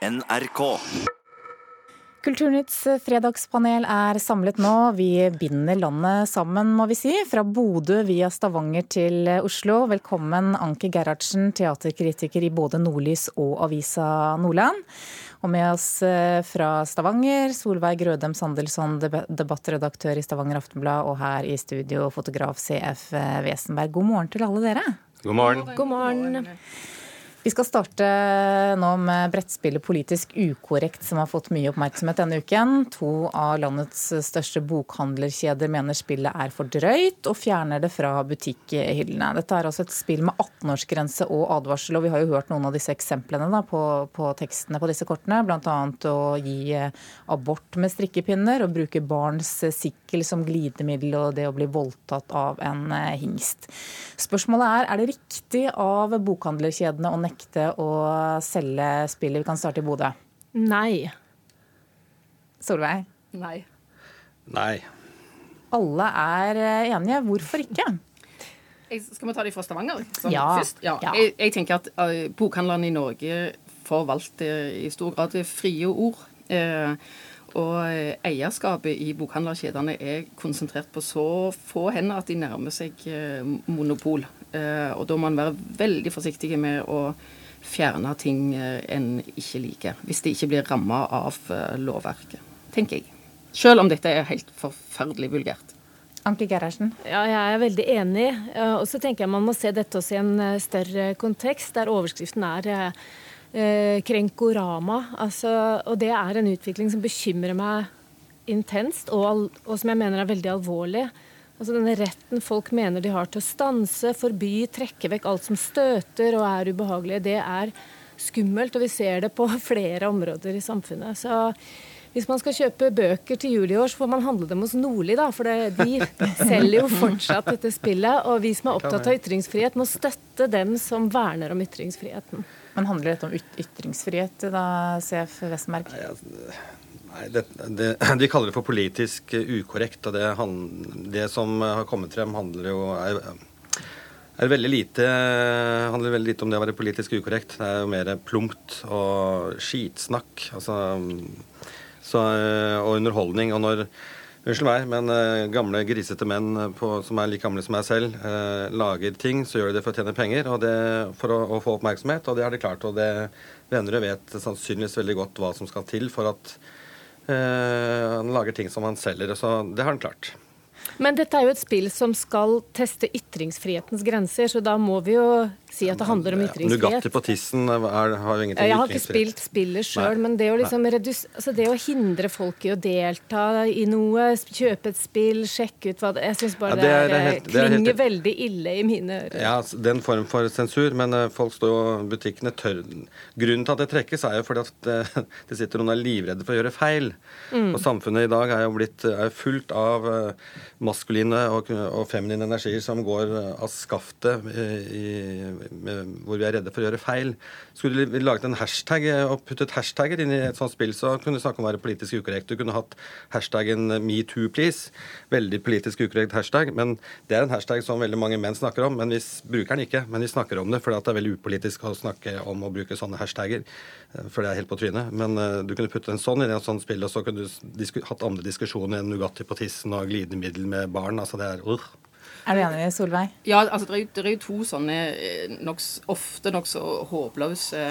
NRK. Kulturnytts fredagspanel er samlet nå. Vi binder landet sammen, må vi si. Fra Bodø via Stavanger til Oslo. Velkommen Anki Gerhardsen, teaterkritiker i både Nordlys og Avisa Nordland. Og med oss eh, fra Stavanger, Solveig Grødem Sandelsson, debattredaktør i Stavanger Aftenblad, og her i studio, fotograf CF Wesenberg. God morgen til alle dere. God morgen. God morgen. Vi skal starte nå med brettspillet Politisk ukorrekt, som har fått mye oppmerksomhet denne uken. To av landets største bokhandlerkjeder mener spillet er for drøyt, og fjerner det fra butikkhyllene. Dette er altså et spill med 18-årsgrense og advarsel, og vi har jo hørt noen av disse eksemplene da, på, på, tekstene på disse kortene. Bl.a. å gi abort med strikkepinner, og bruke barns sikkel som glidemiddel, og det å bli voldtatt av en hingst. Spørsmålet er, er det riktig av bokhandlerkjedene å nekte nekte å selge spillet? Vi kan starte i Bodø. Nei. Solveig? Nei. Nei. Alle er enige. Hvorfor ikke? Jeg, skal vi ta de fra Stavanger sånn ja. først? Ja. ja. Jeg, jeg, tenker at uh, bokhandlerne i Norge forvalter i stor grad frie ord. Uh, og uh, eierskapet i bokhandlerkjedene er konsentrert på så få hender at de nærmer seg monopol. Eh, og da må man være veldig forsiktig med å fjerne ting eh, en ikke liker. Hvis det ikke blir ramma av eh, lovverket, tenker jeg. Selv om dette er helt forferdelig vulgært. Anke Gerhardsen? Ja, jeg er veldig enig. Og så tenker jeg man må se dette også i en større kontekst, der overskriften er eh, krenkorama. Altså, og det er en utvikling som bekymrer meg intenst, og, og som jeg mener er veldig alvorlig. Altså denne retten folk mener de har til å stanse, forby, trekke vekk alt som støter og er ubehagelig, det er skummelt. Og vi ser det på flere områder i samfunnet. Så hvis man skal kjøpe bøker til jul i år, så får man handle dem hos Nordli, da. For det, de selger jo fortsatt dette spillet. Og vi som er opptatt av ytringsfrihet, må støtte dem som verner om ytringsfriheten. Men handler dette om ytringsfrihet, da, CF Westmark? Nei, det, det, De kaller det for politisk ukorrekt. og det, det, som har kommet frem, handler jo er, er veldig lite, handler veldig lite om det å være politisk ukorrekt. Det er jo mer plumpt og skitsnakk altså, så, og underholdning. Og når Unnskyld meg, men uh, gamle, grisete menn på, som er like gamle som meg selv, uh, lager ting, så gjør de det for å tjene penger og det, for å, å, få oppmerksomhet. Og det har de klart. Og det Vennerød vet sannsynligvis veldig godt hva som skal til for at Eh, han lager ting som han selger, så det har han klart. Men dette er jo et spill som skal teste ytringsfrihetens grenser, så da må vi jo si at det handler om ytringsfrihet. Nugatti på tissen er, har jo ingenting Jeg har ikke spilt spillet sjøl, men det å, liksom altså det å, hindre folk i å delta i noe, kjøpe et spill, sjekke ut hva det Jeg syns bare ja, det, er, det, er helt, det klinger helt, veldig ille i mine ører. Ja, den form for sensur, men uh, folk står jo Butikkene tør Grunnen til at det trekkes, er jo fordi at uh, det sitter noen er livredde for å gjøre feil. Mm. Og samfunnet i dag er jo blitt er fullt av uh, maskuline og, og feminine energier som går av skaftet i hvor vi er redde for å gjøre feil. Skulle vi laget en hashtag og puttet hashtagger inn i et sånt spill, så kunne du snakke om å være politisk ukorrekt. Du kunne hatt hashtaggen metoo-please. Veldig politisk ukorrekt hashtag. Men det er en hashtag som veldig mange menn snakker om. Men vi bruker den ikke. Men vi snakker om det fordi det er veldig upolitisk å snakke om å bruke sånne hashtagger. Eh, for det er helt på trynet. Men du kunne putte en sånn inn i et sånt spill, og så kunne du hatt andre diskusjoner enn Nugatti på tissen og glidemiddel med barn. Altså det er uh. Er du enig, Solveig? Ja, altså det er, det er jo to sånne eh, nok, ofte nokså håpløse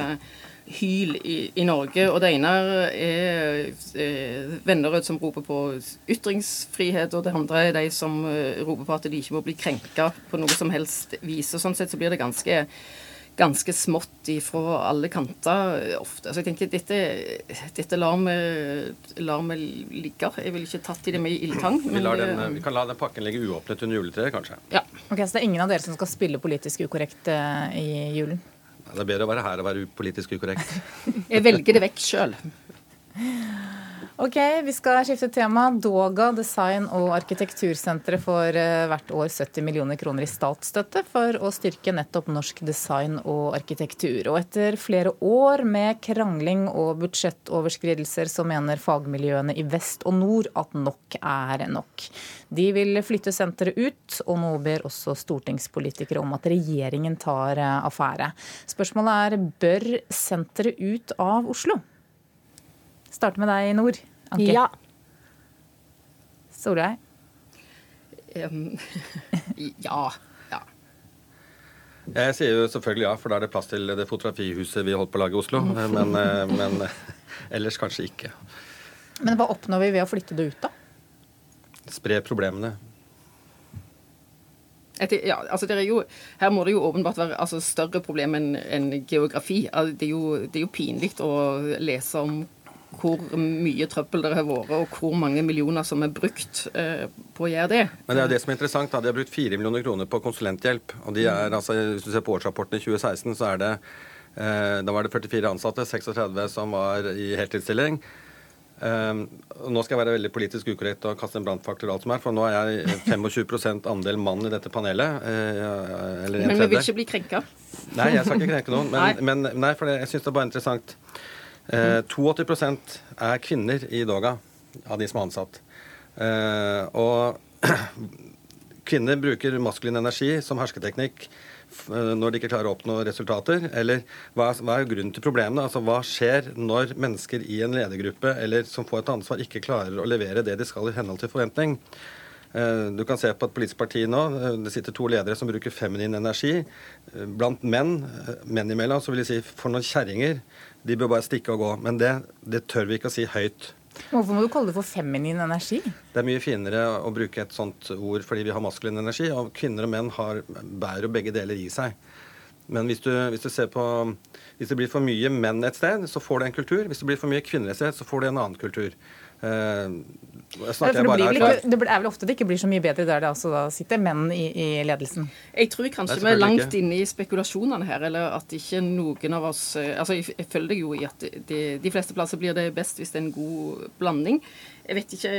hyl i, i, Norge. Og det ene er er Vennerød som roper på ytringsfrihet, og det andre er de som eh, roper på at de ikke må bli krenka på noe som helst vis. Og sånn sett så blir det ganske ganske smått ifra alle kanter ofte. Så jeg tenker dette, dette lar, vi, lar vi ligge. Jeg ville ikke tatt i det med ildtang. Vi, den, vi, kan la den pakken ligge uåpnet under juletreet, kanskje. Ja. Ok, Så det er ingen av dere som skal spille politisk ukorrekt uh, i julen? Det er bedre å være her og være politisk ukorrekt. jeg velger det vekk sjøl. Ok, Vi skal skifte tema. Doga design- og arkitektursenteret får eh, hvert år 70 millioner kroner i statsstøtte for å styrke nettopp norsk design og arkitektur. Og etter flere år med krangling og budsjettoverskridelser, så mener fagmiljøene i vest og nord at nok er nok. De vil flytte senteret ut, og nå ber også stortingspolitikere om at regjeringen tar eh, affære. Spørsmålet er bør senteret ut av Oslo? Starter med deg i nord, Anke. Ja. Solveig? Um, ja. ja. Jeg sier jo selvfølgelig ja, for da er det plass til det fotografihuset vi holdt på å lage i Oslo. Men, eh, men eh, ellers kanskje ikke. Men hva oppnår vi ved å flytte det ut, da? Spre problemene. Etter, ja, altså det er jo, her må det jo åpenbart være altså, større problem enn en geografi. Altså, det, er jo, det er jo pinlig å lese om hvor mye trøbbel det har vært, og hvor mange millioner som er brukt eh, på å gjøre det. Men det er det som er interessant. da, De har brukt 4 millioner kroner på konsulenthjelp. og de er, altså, Hvis du ser på årsrapporten i 2016, så er det eh, da var det 44 ansatte, 36 som var i heltidsstilling. Um, nå skal jeg være veldig politisk ukorrekt og kaste en brannfaktor, alt som er, for nå er jeg 25% andel mann i dette panelet. Uh, men vi vil ikke bli krenka? Nei, jeg skal ikke krenke noen. Men, men nei, for det, jeg syns det er bare interessant. Uh, 82 er kvinner i Doga, av de som er ansatt. Eh, og kvinner bruker maskulin energi som hersketeknikk Eh, når de ikke klarer å oppnå resultater? Eller hva, hva er grunnen til problemene? Altså, Hva skjer når mennesker i en ledergruppe eller som får et ansvar, ikke klarer å levere det de skal i henhold til forventning? Eh, du kan se på et politisk parti nå. Eh, det sitter to ledere som bruker feminin energi. Blant menn, menn imellom, så vil jeg si for noen kjerringer. De bør bare stikke og gå. Men det, det tør vi ikke å si høyt. Hvorfor må du kalle det for feminin energi? Det er mye finere å bruke et sånt ord fordi vi har maskulin energi. Og kvinner og menn har, bærer begge deler i seg. Men hvis du, hvis du, ser på Hvis det blir for mye menn et sted, så får du en kultur. Hvis det blir for mye kvinner et sted, så får du en annen kultur. Eh, det, det, ikke, det, er vel ofte det ikke blir så mye bedre der det altså da sitter menn i, i ledelsen? Jeg tror kanskje vi er langt inne i spekulasjonene her, eller at ikke noen av oss eh, altså Jeg, jeg følger deg jo i at de, de fleste plasser blir det best hvis det er en god blanding. Jeg vet ikke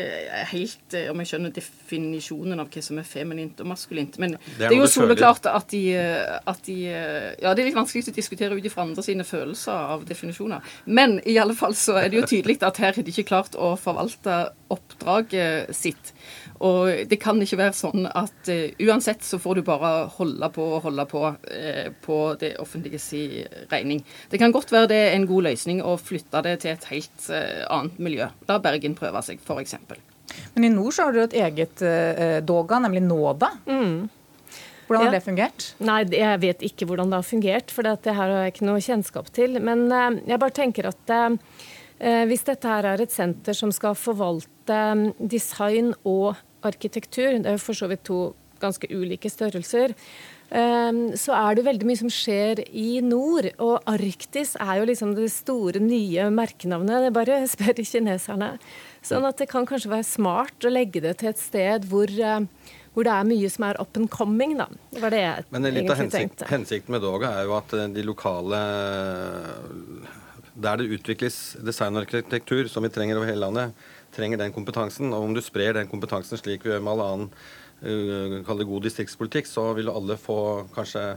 helt eh, om jeg skjønner definisjonen av hva som er feminint og maskulint. Men det er, det er jo soleklart at de, eh, at de eh, Ja, det er litt vanskelig å diskutere ut ifra andre sine følelser av definisjoner. Men i alle fall så er det jo tydelig at her har de ikke klart å forvalte oppdraget sitt. Og det kan ikke være sånn at uh, uansett så får du bare holde på og holde på uh, på det offentlige si regning. Det kan godt være det er en god løsning å flytte det til et helt uh, annet miljø. La Bergen prøve seg, f.eks. Men i nord så har du et eget Doga, nemlig Nåda. Mm. Hvordan har ja. det fungert? Nei, Jeg vet ikke hvordan det har fungert, for det her har jeg ikke noe kjennskap til. Men jeg bare tenker at hvis dette her er et senter som skal forvalte design og arkitektur, det er jo for så vidt to ganske ulike størrelser, ehm, så er det veldig mye som skjer i nord. Og Arktis er jo liksom det store, nye merkenavnet. Det bare spør kineserne. Sånn at det kan kanskje være smart å legge det til et sted hvor, eh, hvor det er mye som er up and coming, da. Det var det jeg Men litt av hensikt, hensikten med Doga er jo at eh, de lokale Der det utvikles designarkitektur, som vi trenger over hele landet, trenger den kompetansen. Og om du sprer den kompetansen slik vi gjør med all annen uh, god distriktspolitikk, så vil alle få kanskje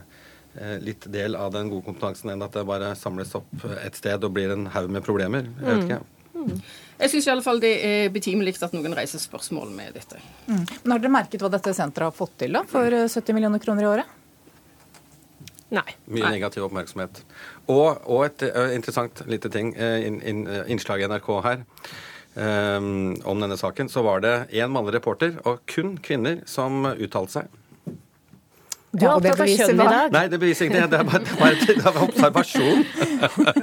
litt del av den gode kompetansen enn at det bare samles opp et sted og blir en haug med problemer. Jeg vet ikke. Mm. Jeg syns iallfall det er betimelig at noen reiser spørsmål med dette. Mm. Men Har dere merket hva dette senteret har fått til da, for 70 eh, millioner kroner i året? Nei. Mye Nei. negativ oppmerksomhet. Og, og et uh, interessant lite ting, uh, in, in, uh, innslag i NRK her. Um, om denne saken, så var det én mannlig reporter og kun kvinner som uttalte seg. Du er opptatt av kjønn i dag. Nei, det beviser ingenting. Det er bare, det var, det var observasjon.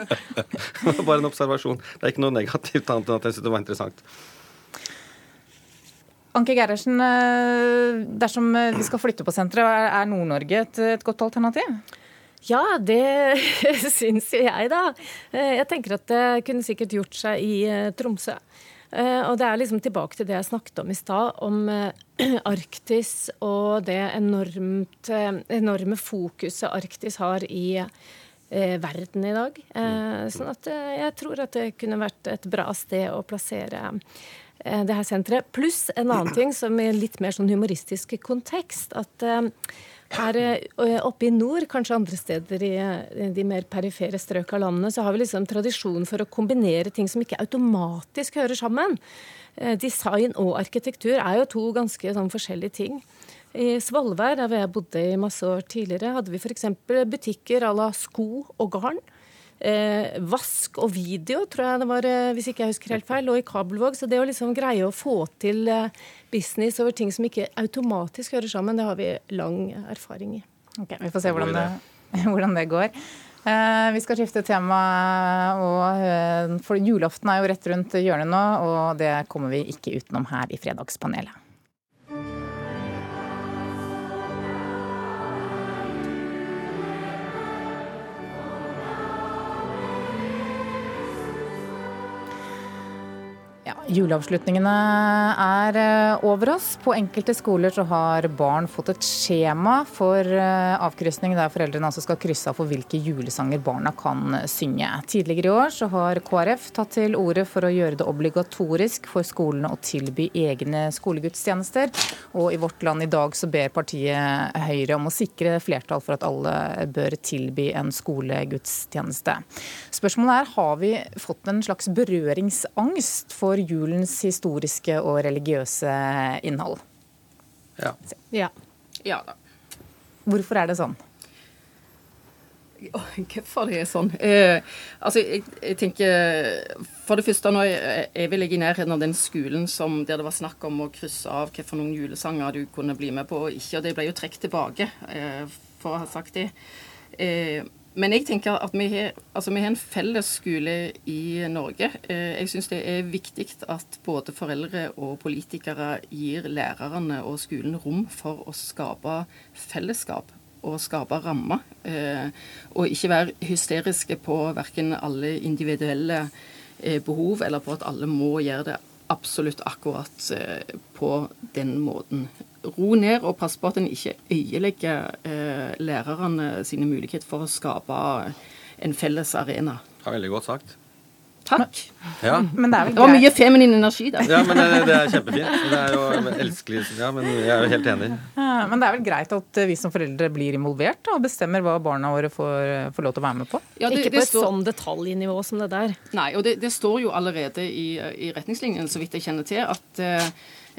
bare en observasjon. Det er ikke noe negativt annet enn at jeg syntes det var interessant. Anke Gerhardsen, eh, dersom vi skal flytte på senteret, er Nord-Norge et, et godt alternativ? Ja, det syns jo jeg, da. Eh, jeg tenker at det kunne sikkert gjort seg i eh, Tromsø. Eh, og det er liksom tilbake til det jeg snakket om i stad, om Arktis og det enormt, enorme fokuset Arktis har i verden i dag. Sånn at jeg tror at det kunne vært et bra sted å plassere det her senteret. Pluss en annen ting som i litt mer sånn humoristisk kontekst. at her eh, oppe i nord, kanskje andre steder i de mer perifere strøk av landet, så har vi liksom tradisjon for å kombinere ting som ikke automatisk hører sammen. Eh, design og arkitektur er jo to ganske sånn, forskjellige ting. I Svolvær, der jeg bodde i masse år tidligere, hadde vi f.eks. butikker à la sko og garn. Eh, vask og video, tror jeg det var, eh, hvis ikke jeg husker helt feil, lå i kabelvåg. Så det å liksom greie å få til eh, business over ting som ikke automatisk hører sammen, det har vi lang erfaring i. Ok, Vi får se hvordan det, hvordan det går. Eh, vi skal skifte tema, og, eh, for julaften er jo rett rundt hjørnet nå, og det kommer vi ikke utenom her i Fredagspanelet. Juleavslutningene er eh, over oss. På enkelte skoler så har barn fått et skjema for eh, avkrysning, der foreldrene altså skal krysse av for hvilke julesanger barna kan synge. Tidligere i år så har KrF tatt til orde for å gjøre det obligatorisk for skolene å tilby egne skolegudstjenester. Og i Vårt Land i dag så ber partiet Høyre om å sikre flertall for at alle bør tilby en skolegudstjeneste. Spørsmålet er har vi fått en slags berøringsangst for julens historiske og religiøse innhold? Ja. Ja. Ja da. Hvorfor er det sånn? Hvorfor det er sånn? Eh, altså, jeg, jeg, tenker For det første, nå er, er vel jeg i nærheten av den skolen som, der det var snakk om å krysse av hvilke noen julesanger du kunne bli med på og ikke, og det ble jo trukket tilbake, eh, for å ha sagt det. Eh, men jeg tenker at vi har, altså vi har en felles skole i Norge. Eh, jeg syns det er viktig at både foreldre og politikere gir lærerne og skolen rom for å skape fellesskap og skape rammer. Eh, og ikke være hysteriske på verken alle individuelle eh, behov eller på at alle må gjøre det absolutt akkurat på den måten ro ned og pass på at en ikke øyelegger eh, lærerne sine muligheter for å skape en felles arena. Ja, veldig godt sagt. Takk. Ja. Men det, er Det var mye feminin energi der. ja, men det, det er kjempefint. Det er jo elskelig. Ja, men jeg er jo helt enig. Ja, Men det er vel greit at vi som foreldre blir involvert og bestemmer hva barna våre får, får lov til å være med på? Ja, det- ikke på et står- sånn detaljnivå som det der. Nei, og det, det står jo allerede i, i retningslinjene, så vidt jeg kjenner til, at eh, eh,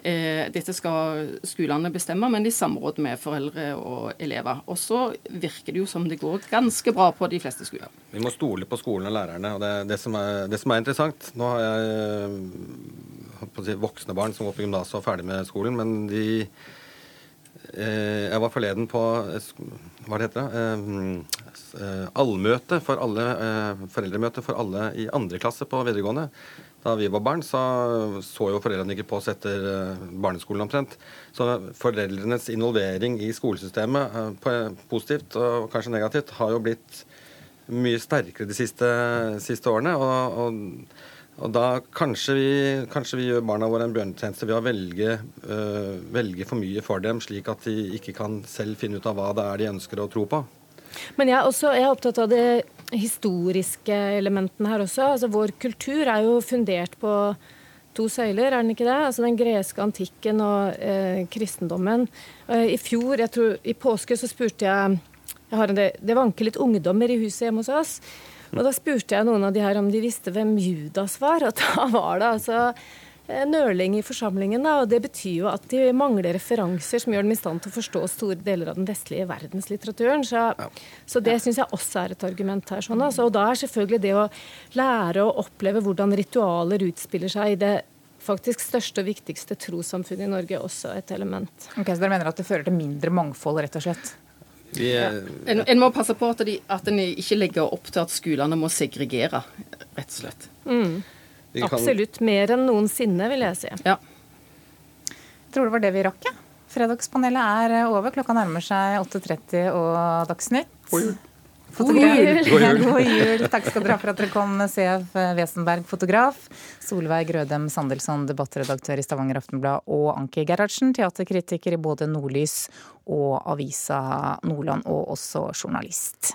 dette skal skolene bestemme, men i samråd med foreldre og elever. Og så virker det jo som det går ganske bra på de fleste skoler. Vi må stole på skolen og lærerne. og Det, det, som, er, det som er interessant Nå har jeg eh, si, voksne barn som går på gymnaset og er ferdig med skolen, men de eh, Jeg var forleden på eh, hva det heter det? Eh, allmøte for alle, eh, foreldremøte for alle i andre klasse på videregående. Da vi var barn, så så jo foreldrene ikke på oss etter eh, barneskolen omtrent. Så foreldrenes involvering i skolesystemet, positivt og kanskje negativt, har jo blitt mye sterkere de siste, siste årene. Og, og, og da kanskje vi, kanskje vi gjør barna våre en bjørnetjeneste ved å velge, øh, velge for mye for dem, slik at de ikke kan selv finne ut av hva det er de ønsker å tro på. Men jeg er, også, jeg er opptatt av det historiske elementene her også. Altså, vår kultur er jo fundert på to søyler, er den ikke det? Altså Den greske antikken og eh, kristendommen. Eh, I fjor, jeg tror i påske, så spurte jeg jeg del, Det vanker litt ungdommer i huset hjemme hos oss. Og da spurte jeg noen av de her om de visste hvem Judas var. Og da var det altså nøling i forsamlingen. Og Det betyr jo at de mangler referanser som gjør dem i stand til å forstå store deler av den vestlige verdenslitteraturen. Så, så det syns jeg også er et argument her. Sånn, altså. Og da er selvfølgelig det å lære å oppleve hvordan ritualer utspiller seg i det faktisk største og viktigste trossamfunnet i Norge også et element. Ok, Så dere mener at det fører til mindre mangfold, rett og slett? Vi, eh, En, en må passe på at, de, at en ikke legger opp til at skolene må segregere, rett og slett. vi kan- Absolutt. Mer enn noensinne, vil jeg si. Ja. Jeg tror det var det vi rakk, ja. Fredagspanelet er over. Klokka nærmer seg 8.30 og Dagsnytt. God jul. Fotograf. God jul. God jul. Takk skal dere ha for at dere kom, CF Wesenberg, fotograf. Solveig Grødem Sandelsson, debattredaktør i Stavanger Aftenblad. Og Anki Gerhardsen, teaterkritiker i både Nordlys og Avisa Nordland, og også journalist.